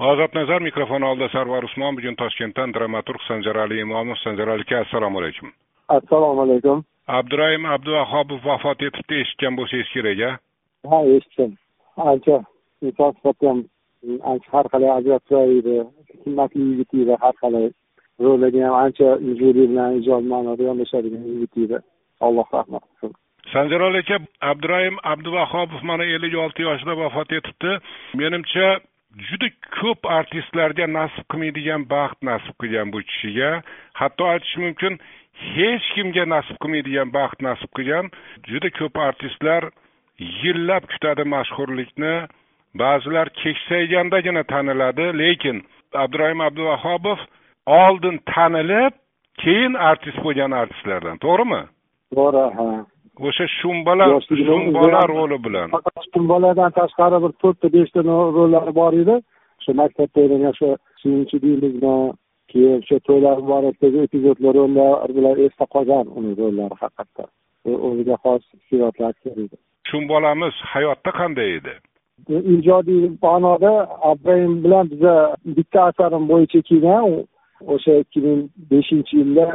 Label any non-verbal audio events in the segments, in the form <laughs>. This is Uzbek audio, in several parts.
ozodnazar mikrofon oldida sarvar usmon bugun toshkentdan dramaturg sanjarali imomov sanjarali aka assalomu alaykum assalomu alaykum abduraim abduvahobov vafot etibdi eshitgan bo'lsangiz kerak a ha eshitdim ancha inson sifatida ham ancha har qalay ajrab turadi himmatli yigit edi har qalay rollarga ham ancha ijodiy bilan ijodiy ma'noda yondashadigan yigit edi alloh rahmat qilsin sanjarali aka abduraim abduvahobov mana ellik olti yoshida vafot etibdi menimcha juda ko'p artistlarga nasib qilmaydigan baxt nasib qilgan bu kishiga. Hatto aytish mumkin hech kimga nasib qilmaydigan baxt nasib qilgan juda ko'p artistlar yillab kutadi mashhurlikni. Ba'zilar keksaygandagina taniladi lekin abdurahim abduvahobov oldin tanilib keyin artist bo'lgan artistlardan. To'g'rimi? To'g'ri ha. O'sha shumbola shumbola roli bilan. faqat shumboladan tashqari bir to'rtta beshta rollari bor edi. O'sha maktabda o'ynagan o'sha suyunchi deymizmi keyin o'sha to'ylar muborakdagi epizodlar rollar bilan esda qolgan uni rollari haqiqatdan. O'ziga xos aktyor edi shumbolamiz hayotda qanday edi? Ijodiy ma'noda abduraim bilan biza bitta asarim bo'yicha kelgan. O'sha ikki ming beshinchi yilda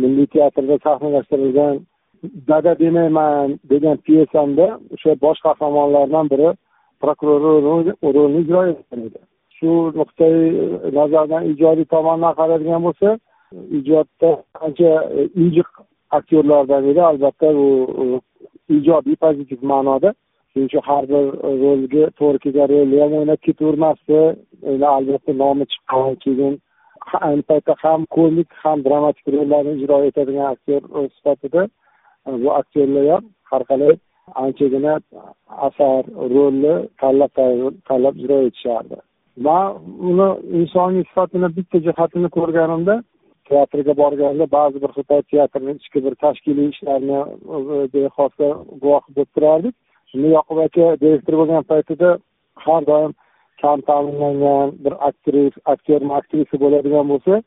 milliy teatrda sahnalashtirilgan dada demayman degan pyesamda o'sha bosh qahramonlardan biri prokuror rolini ijro etgan edi. Shu nuqtai e, nazardan ijodiy tomondan qaraydigan bo'lsa ijodda ancha e, injiq aktyorlardan edi. Albatta bu ijobiy pozitiv ma'noda. Shuning uchun har bir rolga to'g'ri kelgan rolni ham o'ynab ketavermasdi albatta nomi chiqqan keyin ayni paytda ham komik ham dramatik rollarni ijro etadigan aktyor e, sifatida bu aktyorlar ham har qalay anchagina asar rolni tanlab tanlab ijro etishardi. Man uni insoniy sifatini bitta jihatini ko'rganimda teatrga borganda ba'zi bir xil teatrni ichki bir tashkiliy ishlarini bexosda guvohi bo'lib turardik. Shunda yoqub aka direktor bo'lgan paytida har doim kam ta'minlangan bir aktris aktyormi aktrisa bo'ladigan bo'lsa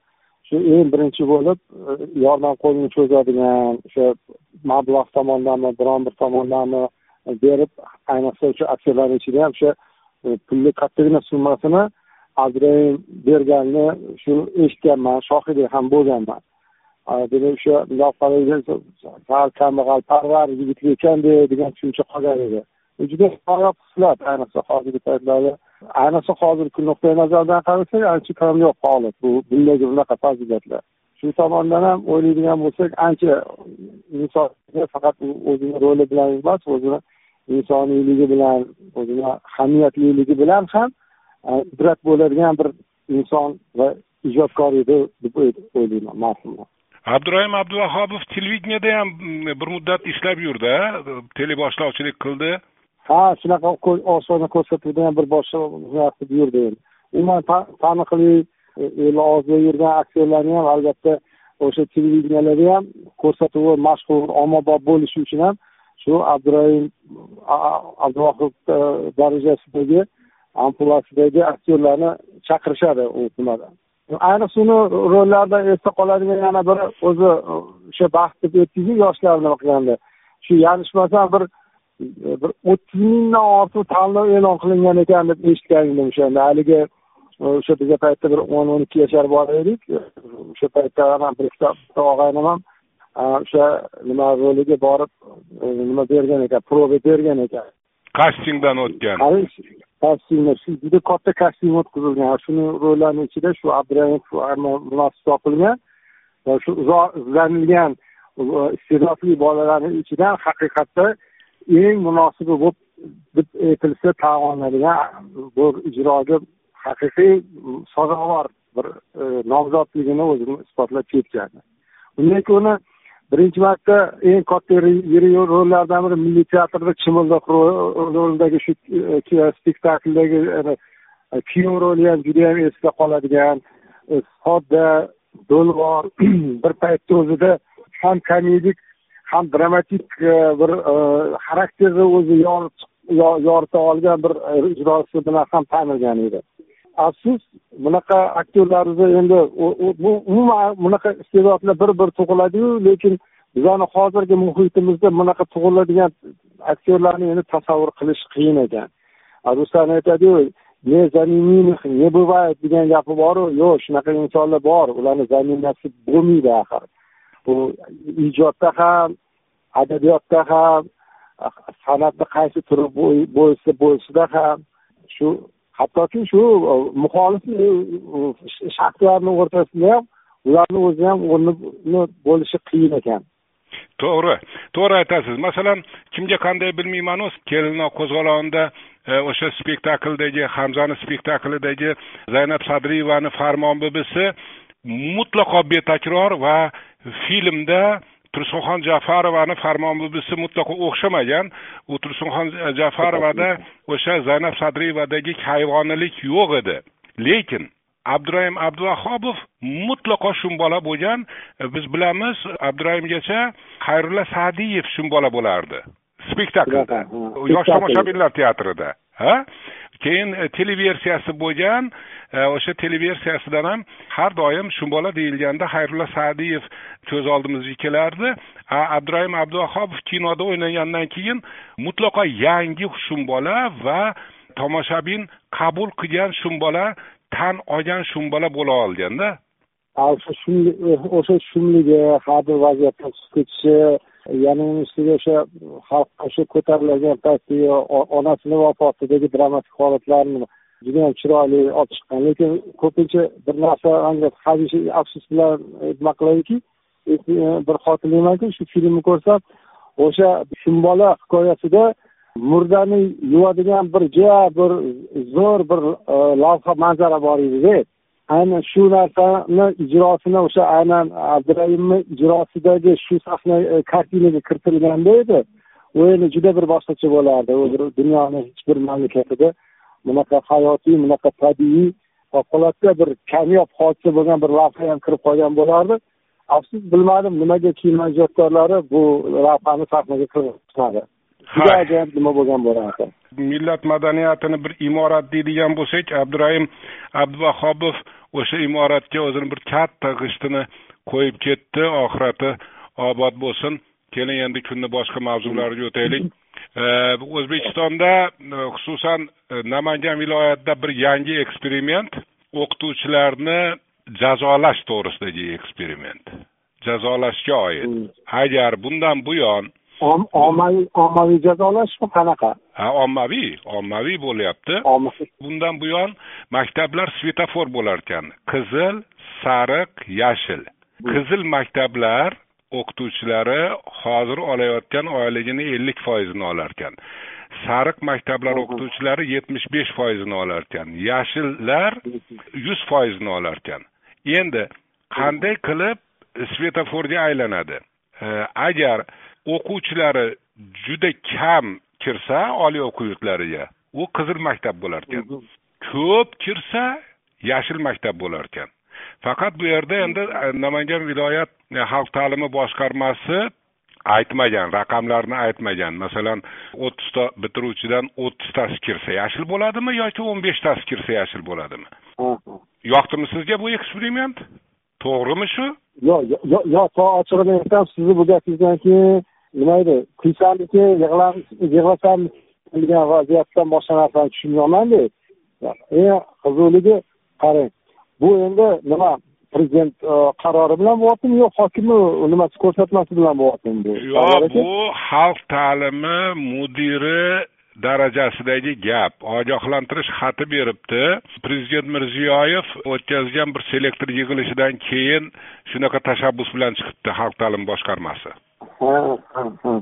shu eng birinchi bo'lib e, yordam qo'lini cho'zadigan o'sha mablag' tomondanmi biron bir tomondanmi berib ayniqsa o'sha aktyorlarni ichida ham o'sha e, pulni kattagina summasini abduraim berganini shu eshitganman shohidi ham bo'lganman. Demak o'sha sal kambag'alparvar yigit ekanda degan tushuncha qolgan edi. Juda noyob xislat ayniqsa hozirgi paytlarda ayniqsa hozirgi nuqtai nazardan qarasak ancha kamyob holat. Bu bundagi bunaqa fazilatlar. Shu tomondan ham o'ylaydigan bo'lsak ancha inson faqat o'zini roli bilan emas o'zini insoniyligi bilan o'zini hamiyatliligi bilan ham e, ibrat bo'ladigan bir inson va ijodkor edi deb o'ylayman marhumlar abdurahim abduvahobov televideniyada ham mm, bir muddat ishlab yurdi. Teleboshlovchilik qildi. Ha shunaqa osona ko'rsatilgan bir boshqa qilib yurdi endi. Umuman taniqli e, eli og'zida yurgan aktyorlarni ham albatta o'sha televideniyalarda ham ko'rsatuvi mashhur ommabop bo'lishi uchun ham shu abduraim abduvohid e, darajasidagi ampulasidagi aktyorlarni chaqirishadi u nimada. Ayniqsa uni rollarida esda qoladigan yana biri o'zi o'sha baxt deb aytdingiz yoshlarni qilganda? Shu yanglishmasam bir bir o'ttiz mingdan ortiq tanlov e'lon qilingan ekan deb eshitgan edim o'shanda. Haligi o'sha biza paytda bir o'n o'n ikki yashar bor edik. O'sha paytda ham bir bitta og'aynim ham o'sha nima roliga borib e, nima bergan ekan proba bergan ekan. Kastingdan o'tgan. Kastingda shu juda katta kasting o'tkazilgan. Shuni rollarni ichida shu abduraimov munosib topilgan va shu uzoq izlanilgan iste'dodli bolalarni ichidan haqiqatda eng munosibi bo'lib deb aytilsa tan bu ijroga haqiqiy sazovor bir e, nomzodligini o'zini isbotlab ketgan undan keyin uni birinchi marta eng katta yirik rollardan biri milliy teatrda chimildiq rolidagi shu e, spektakldagi e, kuyov roli ham judayam esda qoladigan sodda do'lg'or <clears throat> bir paytni o'zida ham komedik ham dramatik e, bir e, xarakterni o'zi yorita olgan bir e, ijrosi bilan ham tanilgan edi. Afsus bunaqa aktyorlarimizni endi bu umuman bunaqa iste'dodlar bir bir tug'iladiyu lekin bizani hozirgi muhitimizda bunaqa tug'iladigan aktyorlarni endi tasavvur qilish qiyin ekan ruslan aytadiyu не заменимых не бывает degan gapi boru yo'q shunaqa insonlar bor ularni zaminasi bo'lmaydi axir. Bu ijodda ham adabiyotda ham san'atni qaysi turi bo'lsa bo'lishida ham shu hattoki shu muxolif e, shaxslarni o'rtasida ham ularni o'zi ham o'rni bo'lishi qiyin ekan. To'g'ri to'g'ri aytasiz. Masalan kimga qanday bilmaymanu kelino qo'zg'olonida e, o'sha spektakldagi hamzani spektaklidagi zaynab sadriyevani farmon bibisi mutlaqo betakror va filmda tursunxon jafarovani farmon bibisi mutlaqo o'xshamagan. U tursunxon jafarovada o'sha zaynab sadriyevadagi hayvoniylik yo'q edi. Lekin abdurahim abduvahobov mutlaqo shumbola bo'lgan. Biz bilamiz abdurahimgacha xayrulla sa'diyev shumbola bo'lardi. Spektaklda yosh tomoshabinlar teatrida. Ha keyin e, televersiyasi bo'lgan e, o'sha televersiyasidan ham har doim shumbola deyilganda xayrulla sa'diyev ko'z oldimizga kelardi. Abdurahim abduvahobov kinoda o'ynagandan keyin mutlaqo yangi shumbola va tomoshabin qabul qilgan shumbola tan olgan shumbola bo'la olganda. E, o'sha shumligi har bir vaziyatdan chiqib ketishi yana uni ustiga o'sha xalq o'sha ko'tarilgan paytdagi onasini vafotidagi dramatik holatlarni judayam chiroyli olib chiqqan. Lekin ko'pincha bir narsa hamisha afsus bilan e, nima qiladiki e, e, bir xotirlaymanki shu filmni ko'rsam o'sha shumbola hikoyasida murdani yuvadigan bir juda bir zo'r bir lavha manzara bor edida. Aynan shu narsani ijrosini o'sha aynan abdurahimni ijrosidagi shu sahna e, kartinaga kiritilganda edi. U endi juda bir boshqacha bo'lardi. U dunyoni hech bir mamlakatida bunaqa hayotiy bunaqa tabiiy favqulodda bir kamyob hodisa bo'lgan bir lavha ham kirib qolgan bo'lardi. Afsus bilmadim nimaga kino ijodkorlari bu lavhani sahnaga kiritmadi juda ajoyib nima bo'lgan bo'lardi millat madaniyatini bir imorat deydigan bo'lsak abdurahim abduvahobov o'sha imoratga o'zini bir katta g'ishtini qo'yib ketdi. Oxirati obod bo'lsin. Keling endi kunni boshqa mavzulariga o'taylik. O'zbekistonda xususan namangan viloyatida bir yangi eksperiment o'qituvchilarni jazolash to'g'risidagi eksperiment. Jazolashga oid. Hmm. agar bundan buyon ommaviy ommaviy jazolashmi qanaqa? Ha ommaviy ommaviy bo'lyapti. Bundan buyon maktablar svetofor bo'lar ekan qizil sariq yashil. Qizil maktablar o'qituvchilari hozir olayotgan oyligini ellik foizini olar ekan sariq maktablar o'qituvchilari yetmish besh foizini olar ekan yashillar yuz foizini olar ekan endi qanday qilib svetoforga aylanadi? Agar o'quvchilari juda kam kirsa oliy o'quv yurtlariga u qizil maktab bo'lar ekan ko'p kirsa yashil maktab bo'lar ekan faqat bu yerda endi e, namangan viloyat e, xalq ta'limi boshqarmasi aytmagan raqamlarni aytmagan. Masalan o'ttizta bitiruvchidan o'ttiztasi kirsa yashil bo'ladimi yoki o'n beshtasi kirsa yashil bo'ladimi? Yoqdimi sizga bu eksperiment? To'g'rimi shu? Yo'q yo'q yo'q to ochig'ini aytsam sizni bu gapingizdan keyin nima edi kuysamiki yig'lasam degan vaziyatdan boshqa narsani tushunmayapmanda eng qizig'ligi qarang bu endi nima prezident e, qarori bilan bo'lyaptimi yo hokimni nimasi ko'rsatmasi bilan bo'lyaptimi bu? Yo'q bu xalq ta'limi mudiri darajasidagi gap. Ogohlantirish xati beribdi. Prezident mirziyoyev o'tkazgan bir selektor yig'ilishidan keyin shunaqa tashabbus bilan chiqibdi xalq ta'limi boshqarmasi ha ha ha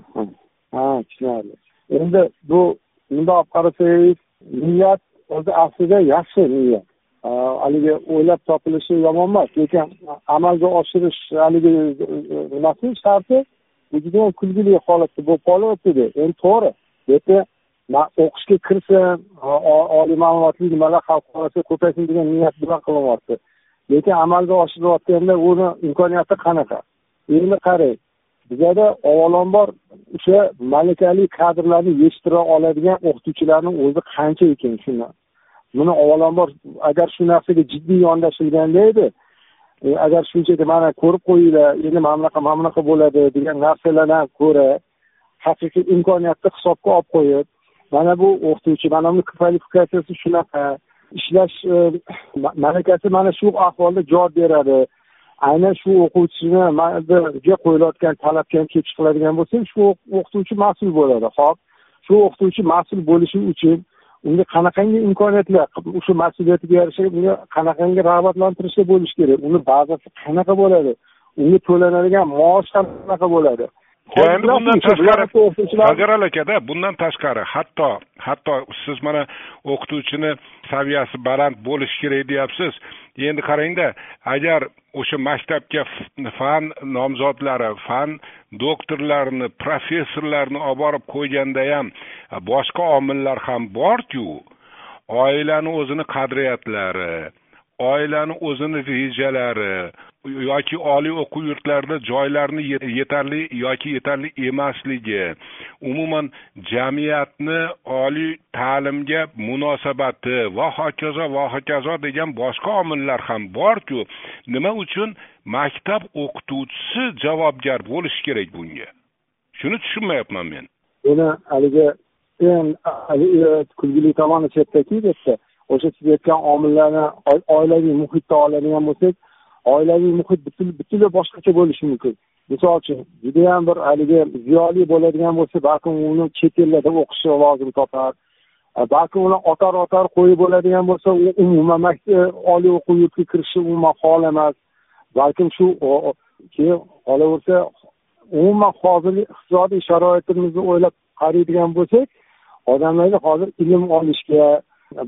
ha. Tushunarli endi bu bundoq olib qarasangiz niyat o'zi aslida yaxshi niyat. Haligi o'ylab topilishi yomon emas lekin amalga oshirish haligi e, e, nimasi sharti bu judayam kulgili holatda bo'lib qolyaptida endi to'g'ri. Bu yerda o'qishga kirsin oliy ma'lumotli nimalar xalq orasida ko'paysin degan niyat bilan qilinyapti lekin amalga oshirilayotganda uni imkoniyati qanaqa? Endi qarang bizada avvalambor o'sha malakali kadrlarni yetishtira oladigan o'qituvchilarni o'zi qancha ekan shuni? Buni avvalambor agar shu narsaga jiddiy yondashilganda edi e, agar shunchaki mana ko'rib qo'yinglar endi mana bunaqa mana bunaqa bo'ladi degan narsalardan ko'ra haqiqiy imkoniyatni hisobga olib qo'yib mana bu o'qituvchi mana buni kvalifikatsiyasi shunaqa ishlash e, malakasi mana shu ahvolda javob beradi aynan shu o'quvchiniga qo'yilayotgan talabga ham kelib chiqiladigan bo'lsa shu o'qituvchi mas'ul bo'ladi. Hop shu o'qituvchi mas'ul bo'lishi uchun unga qanaqangi imkoniyatlar o'sha mas'uliyatiga yarasha unga qanaqangi rag'batlantirishlar bo'lishi kerak uni bazasi qanaqa bo'ladi unga to'lanadigan maosh qanaqa bo'ladi? Endi bundan tashqari hajaral akada bundan tashqari hatto hatto siz mana o'qituvchini saviyasi baland bo'lishi kerak deyapsiz. Endi qarangda agar o'sha maktabga fan nomzodlari fan doktorlarini professorlarni olib borib qo'yganda ham boshqa omillar ham borku oilani o'zini qadriyatlari oilani o'zini rejalari yoki oliy o'quv yurtlarida joylarni yetarli yoki yetarli emasligi umuman jamiyatni oliy ta'limga munosabati va hokazo va hokazo degan boshqa omillar ham borku nima uchun maktab o'qituvchisi javobgar bo'lishi kerak bunga? Shuni tushunmayapman men. Buni haligi eng kulgili tomoni chetdaki yerda o'sha siz aytgan omillarni oilaviy muhitda oladigan bo'lsak oilaviy muhit butunlay boshqacha bo'lishi mumkin. Misol uchun judayam bir haligi ziyoli bo'ladigan bo'lsa balkim uni chet ellarda o'qishi lozim topar. Balkim uni otar otar qo'yib bo'ladigan bo'lsa u umuman e, oliy o'quv yurtiga kirishi umuman hol emas. Balkim shu keyin qolaversa umuman hozirgi iqtisodiy sharoitimizni o'ylab qaraydigan bo'lsak odamlarga hozir ilm olishga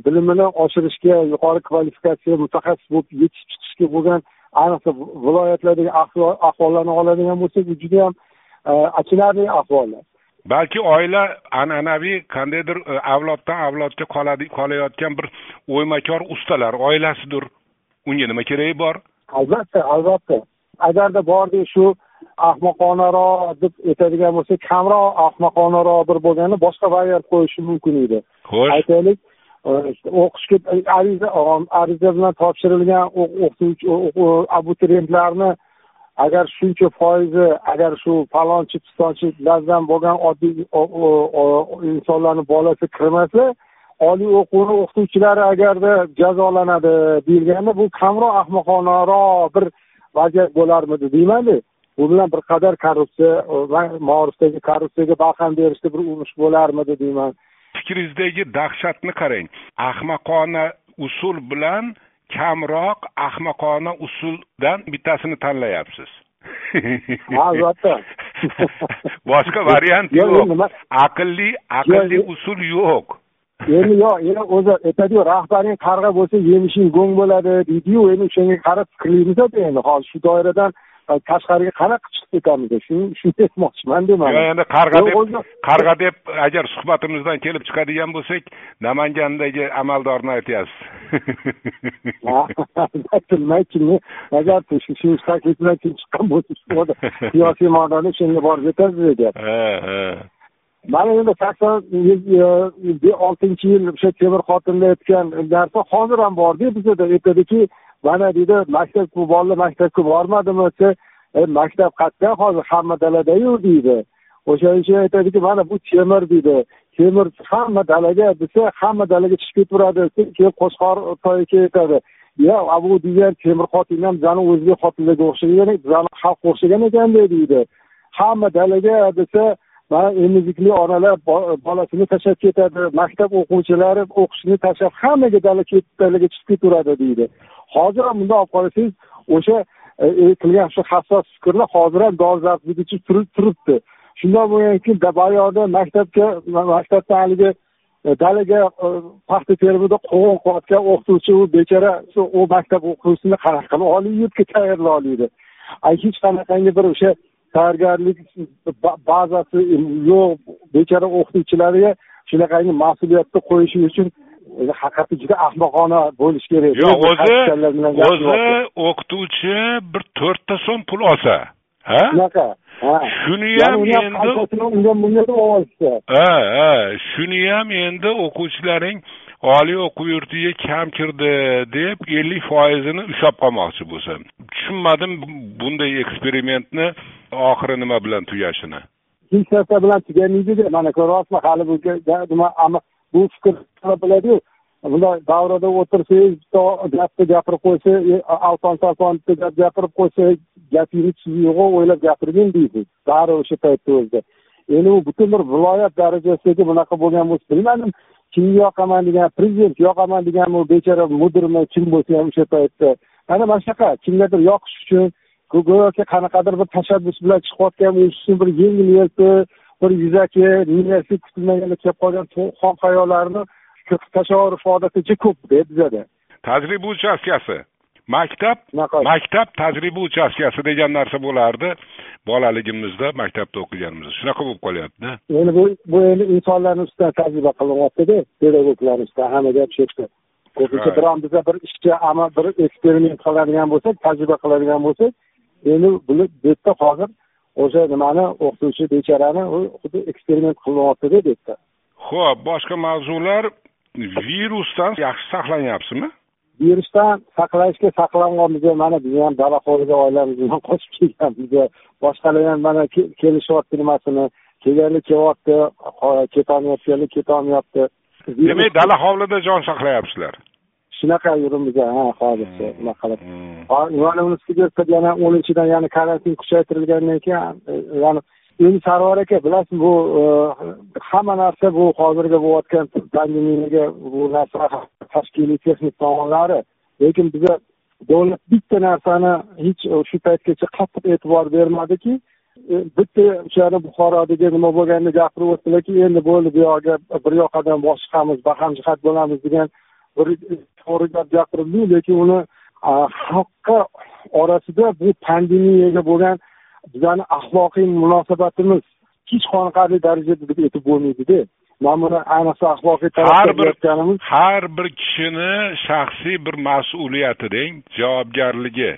bilimini oshirishga yuqori kvalifikatsiya mutaxassis bo'lib yetishib chiqishga bo'lgan ayniqsa viloyatlardagi ahvollarni oladigan bo'lsak bu juda yam e, achinarli ahvollar. Balki oila an'anaviy qandaydir e, avloddan avlodga qoladi qolayotgan bir o'ymakor ustalar oilasidir. Unga nima keragi bor? Albatta albatta. Agarda bordik shu ahmoqonaroq deb aytadigan bo'lsak kamroq ahmoqonaroq bir bo'lganda boshqa variant qo'yishi mumkin edi. Xo'sh. Aytaylik o'qishga ariza ariza bilan topshirilgan o'qituvchi abituriyentlarni agar shuncha foizi agar shu falonchi pistonchilardan bo'lgan oddiy insonlarni bolasi kirmasa oliy o'quvni o'qituvchilari agarda jazolanadi deyilganda bu kamroq ahmoqonaroq bir vaziyat bo'larmidi deymanda bu bilan bir qadar korrupsiya va maorifdagi korrupsiyaga barham berishda bir urinish bo'larmidi deyman fikringizdagi dahshatni qarang. Ahmoqona usul bilan kamroq ahmoqona usuldan bittasini tanlayapsiz. Albatta. <laughs> Boshqa variant yo'q. aqlli aqlli usul yo'q. Endi yo'q endi o'zi aytadiyu rahbaring qarg'a bo'lsa yemishing go'ng bo'ladi deydiyu endi o'shanga qarab fikrlaymiz endi. Hozir shu doiradan tashqariga qanaqa chiqib ketamiz shuni shuni aytmoqchiman yo'q endi qarg'a deb qarg'a deb agar suhbatimizdan kelib chiqadigan bo'lsak namangandagi amaldorni aytyapsiz. <laughs> Bilmaychimi agar shu taklif bilan kim chiqqan bo'lsa siyosiy ma'noda o'shanga borib yetasiz deyapti. <laughs> Mana endi sakson oltinchi yil o'sha temur xotinda aytgan narsa hozir ham borda bizada aytadiki mana deydi maktabga bolalar maktabga bormadimi desa e, maktab qayerda hozir hamma daladayu deydi. O'shaning uchun aytadiki mana bu temir deydi temir hamma dalaga desa hamma dalaga chiqib ketaveradi keyin qo'chqor toyiga aytadi yo bu degan temir xotin ham bizani o'zbek xotinlarga o'xshagan bizani xalqqa o'xshagan ekanda deydi hamma dalaga desa va emizikli onalar bolasini tashlab ketadi. Maktab o'quvchilari o'qishni tashlab hammaga dala dalaga chiqib ketaveradi deydi. Hozir ham bundoq olib qarasangiz o'sha e, aytilgan shu hassos fikrlar hozir ham dolzarbligicha turibdi. Shundoq bo'lganki boyagi maktabga maktabda haligi e, dalaga e, paxta terimida qovun qilayotgan o'qituvchi u bechora u maktab o'quvchisini qanaqa qilib oliy yurtga tayyorlay oladi. Hech qanaqangi bir o'sha tayyorgarlik bazasi yo'q bechora o'qituvchilarga shunaqangi mas'uliyatni qo'yishi uchun haqiqatda juda ahmoqona bo'lishi kerak. Yo'q o'zi o'zi o'qituvchi bir to'rtta so'm pul olsa ha? Shunaqa shuniyam endi ha ha. Shuniyam endi o'quvchilaring oliy o'quv yurtiga kam kirdi deb ellik foizini ushlab qolmoqchi bo'lsa. Tushunmadim bunday eksperimentni oxiri nima bilan tugashini. Hech narsa bilan tugamaydi mana ko'ryapsizmi hali bu nima bu fikr biladiyu bunday davrada o'tirsangiz bitta gapni gapirib qo'ysa e, alpon bitta gap gapirib qo'ysa gapingiz siz yo'g'u o'ylab gapirgin deysiz. Bari o'sha paytni o'zida. Endi u butun bir viloyat darajasidagi bunaqa bo'lgan bo'lsa bilmadim kimga yoqaman degan prezident yoqaman deganmi bechora mudirmi kim bo'lsa ham o'sha paytda. Mana mana shunaqa kimgadir yoqish uchun go'yoki qanaqadir bir tashabbus bilan chiqayotgan bo'lishi uchun bir yengil yelpi bir yuzaki miyasi kutilmaganda kelib qolgan xom xayollarni tasavvur odaticha ko'pda bizada. Tajriba uchastkasi. Maktab maktab tajriba uchastkasi degan narsa bo'lardi. Bolaligimizda maktabda o'qiganimizda shunaqa bo'lib qolyaptida. Endi bu bu endi insonlarni ustidan tajriba qilinyaptida pedagoglar ustidan hamma gap shu yerda ko'pincha biron biza bir ishga amal bir eksperiment qiladigan bo'lsak tajriba qiladigan bo'lsak endi bu yerda hozir o'sha nimani o'qituvchi bechorani u xuddi eksperiment qilinyaptida bu yerda ho'p boshqa mavzular virusdan yaxshi saqlanyapsizmi virusdan saqlashga saqlanganmiz mana biz ham dala hovliga oilamiz bilan qochib kelganmiz boshqalar ham mana kelishyapti nimasini kelganlar kelyapti ketolmayotganlar ketolmayapti. Demak dala hovlida jon saqlayapsizlar. Shunaqa yuribmiz ha hozircha nima qilib. mana unisiga yana o'ninchidan yana karantin kuchaytirilgandan keyin yani endi sarvar aka bilasizmi bu e, hamma narsa bu hozirgi bo'layotgan pandemiyaga bu narsa tashkiliy texnik tomonlari lekin biza davlat bitta narsani hech shu paytgacha qattiq e'tibor bermadiki. E, bitta o'shani buxorodagi nima bo'lganini gapirib o'tdilarki endi bo'ldi bu yoqqa bir yoqadan boshqamiz bahamjihat bo'lamiz degan bir to'g'ri gap gapirildi lekin uni xalqqa orasida bu pandemiyaga bo'lgan bizani axloqiy munosabatimiz hech qoniqarli darajada deb aytib bo'lmaydida. Mana buni ayniqsa axloqiy har bir har bir kishini shaxsiy bir mas'uliyati deng javobgarligi.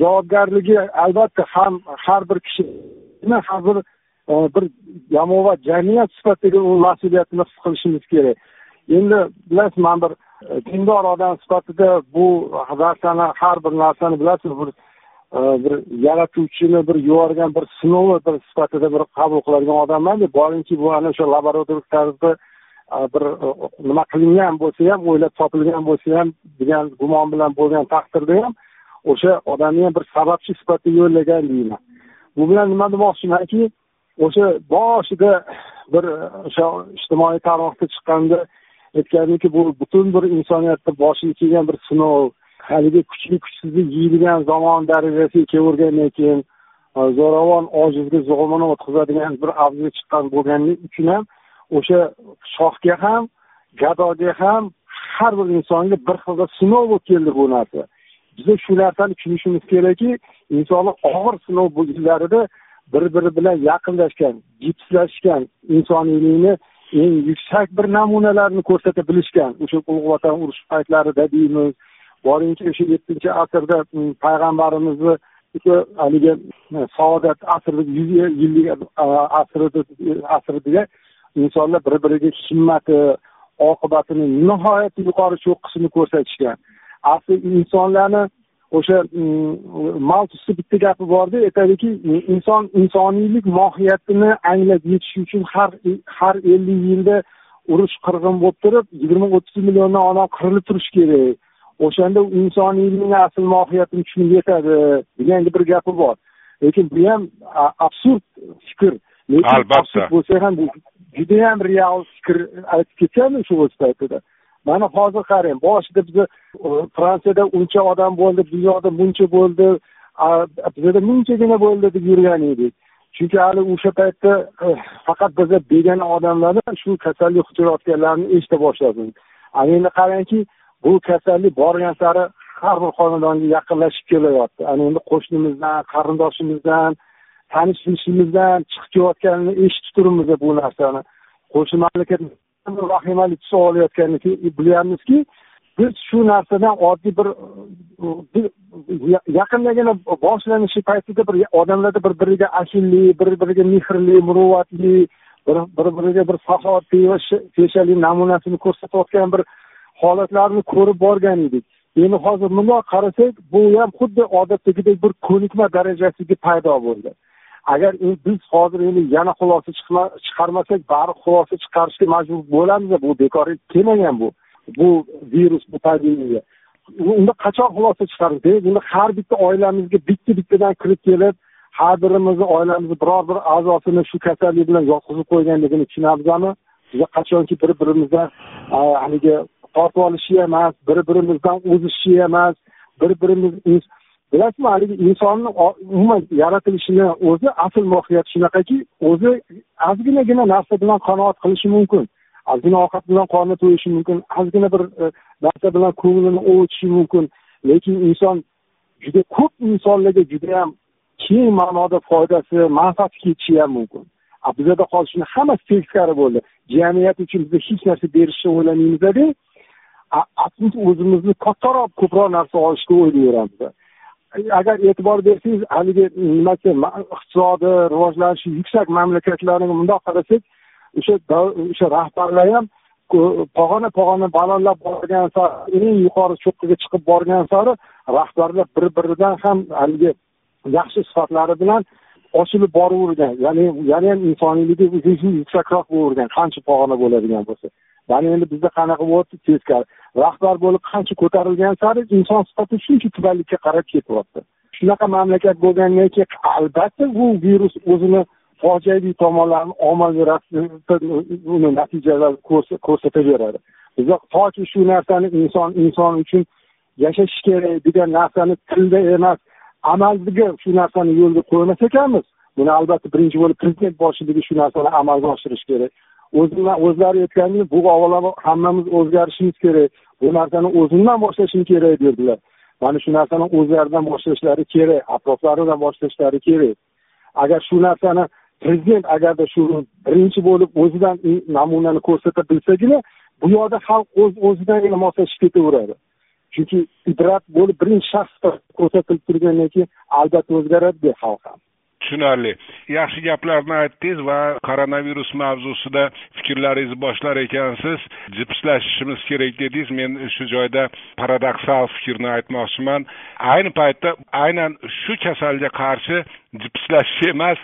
Javobgarligi albatta ham har bir kishini har bir e, bir jamoat jamiyat sifatida u mas'uliyatini his qilishimiz kerak. Endi bilasiz man bir e, dindor odam sifatida bu narsani har bir narsani bilasiz bir Э, bir yaratuvchini bir yuborgan bir sinovi bir sifatida bir qabul qiladigan odamman boringki bu ana o'sha laboratoriya tarzda e, bir e, nima qilingan bo'lsa ham o'ylab topilgan bo'lsa ham degan gumon bilan bo'lgan taqdirda ham o'sha odamni ham bir sababchi sifatida yo'llagan deyman. Bu bilan nima demoqchimanki o'sha boshida bir e, o'sha ijtimoiy tarmoqda chiqqanda aytgandiki bu butun bir insoniyatni boshiga kelgan bir sinov haligi kuchli kuchsizni yeydigan zamon darajasiga kelavergandan keyin zo'ravon ojizga zug'umini o'tkazadigan bir avjga chiqqan bo'lganligi uchun ham o'sha shohga ham gadoga ham har bir insonga bir xilda sinov bo'lib keldi bu narsa. Biza shu narsani tushunishimiz kerakki insonlar og'ir sinov yillarida bir biri bilan yaqinlashgan jipslashgan insoniylikni eng yuksak bir namunalarini ko'rsata bilishgan. O'sha ulug' vatan urushi paytlarida deymiz boringki o'sha yettinchi asrda mm, payg'ambarimizni haligi mm, saodat e, asri yuz yillik asridagi asrida insonlar bir biriga himmati oqibatini nihoyatda yuqori cho'qqisini ko'rsatishgan. Asli insonlarni o'sha mm, maltusni bitta gapi borda aytadiki inson insoniylik mohiyatini anglab yetish uchun har har ellik yilda urush qirg'in bo'lib turib yigirma o'ttiz milliondan odam qirilib turishi kerak. O'shanda insoniylikning asl mohiyatini tushunib yetadi degan bir gapi bor. Lekin bu ham absurd fikr. Lekin albatta. bo'lsa ham judayam real fikr aytib ketgandi shu o'z paytida. Mana hozir qarang boshida biza fransiyada uncha odam bo'ldi bu yoqda buncha bo'ldi bizada munchagina bo'ldi deb yurgan edik. Chunki hali o'sha paytda e, faqat biza begona odamlardan shu kasallik yuqtirayotganlarini eshita boshladik endi qarangki bu kasallik borgan sari har bir xonadonga yaqinlashib kelyapti. Ana endi qo'shnimizdan qarindoshimizdan tanish bilishimizdan chiqib kelayotganini eshitib turibmiz bu narsani. Qo'shni mamlakat vahimali tus olayotganini bilyapmizki biz shu narsadan oddiy bir yaqindagina boshlanishi paytida bir odamlarda bir biriga ashillik bir biriga mehrli muruvvatli bir bir biriga bir saxovatli va peshalik namunasini ko'rsatayotgan bir holatlarni ko'rib borgan edik. Endi hozir bundoq qarasak bu ham xuddi odatdagidek bir ko'nikma darajasiga paydo bo'ldi. Agar e, biz hozir endi yana xulosa chiqarmasak baribir xulosa chiqarishga majbur bo'lamiz bu bekor kelmagan bu bu virus bu pandemiya. Unda qachon xulosa chiqaramiz? Demak unda har bitta oilamizga bitta bittadan kirib kelib har birimizni oilamizni biror bir a'zosini shu kasallik bilan yotqizib qo'yganligini tushunamizmi biza qachonki bir birimizdan haligi tortib olishi emas bir birimizdan o'zishi emas bir birimiz bilasizmi haligi insonni umuman yaratilishini o'zi asl mohiyati shunaqaki o'zi ozginagina narsa bilan qanoat qilishi mumkin. Ozgina ovqat bilan qorni to'yishi mumkin ozgina bir e, narsa bilan ko'nglini ovutishi mumkin. Lekin inson juda ko'p insonlarga judayam keng ma'noda foydasi manfaati ketishi ham mumkin. Bizada hozir shuni hammasi teskari bo'ldi. Jamiyat uchun biza hech narsa berishni o'ylamaymizda aksincha o'zimizni kattaroq ko'proq narsa olishga o'ylayveramiz agar e'tibor bersangiz haligi nimasi iqtisodi rivojlanishi yuksak mamlakatlarni bundoq qarasak o'sha o'sha rahbarlar ham pog'ona pog'ona balandlab borgan sari eng yuqori cho'qqiga chiqib borgan sari rahbarlar bir biridan ham haligi yaxshi sifatlari bilan ochilib boravergan. Ya'ni yana ham insoniyligi yuksakroq bo'lavergan qancha pog'ona bo'ladigan bo'lsa. Mana endi bizda qanaqa bo'lyapti teskari. Rahbar bo'lib qancha ko'tarilgan sari inson sifati shuncha tubanlikka qarab ketyapti. Shunaqa mamlakat bo'lgandan keyin albatta bu virus o'zini fojiaviy tomonlarini ommaviy uni natijalarini ko'rsataveradi. Biz toki shu narsani inson inson uchun yashashi kerak degan narsani tilda emas amalga shu narsani yo'lga qo'ymas ekanmiz. Buni albatta birinchi bo'lib prezident boshchiligi shu narsani amalga oshirishi kerak. O'zlari aytgandek bu avvalo hammamiz o'zgarishimiz kerak. Bu narsani o'zimdan boshlashim kerak derdilar. Mana shu narsani o'zlaridan boshlashlari kerak atroflaridan boshlashlari kerak. Agar shu narsani prezident agarda shu birinchi bo'lib o'zidan namunani ko'rsata bilsagina bu yoqda xalq o'z o'zidangina moslashib ketaveradi. Chunki ibrat bo'lib birinchi shaxs ko'rsatilib turgandan keyin albatta o'zgaradida xalq ham. Tushunarli. Yaxshi gaplarni aytdingiz va koronavirus mavzusida fikrlaringizni boshlar ekansiz. Jipslashishimiz kerak dedingiz. Men shu joyda paradoksal fikrni aytmoqchiman. Ayni paytda aynan shu kasalga qarshi jipslashish emas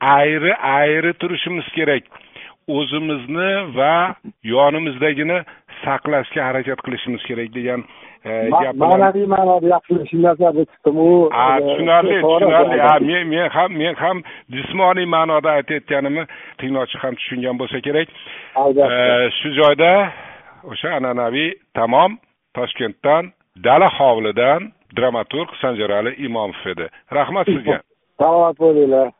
ayri ayri turishimiz kerak. O'zimizni va yonimizdagini saqlashga harakat qilishimiz kerak degan ma'naviy ma'noda yaxshi nazarda tutdim u tushunarli tushunarli. ha men men ham men ham jismoniy ma'noda aytayotganimni tinglovchi ham tushungan bo'lsa kerak. Albatta. Shu joyda o'sha an'anaviy tamom toshkentdan dala hovlidan dramaturg sanjarali imomov edi. Rahmat sizga. Salomat bo'linglar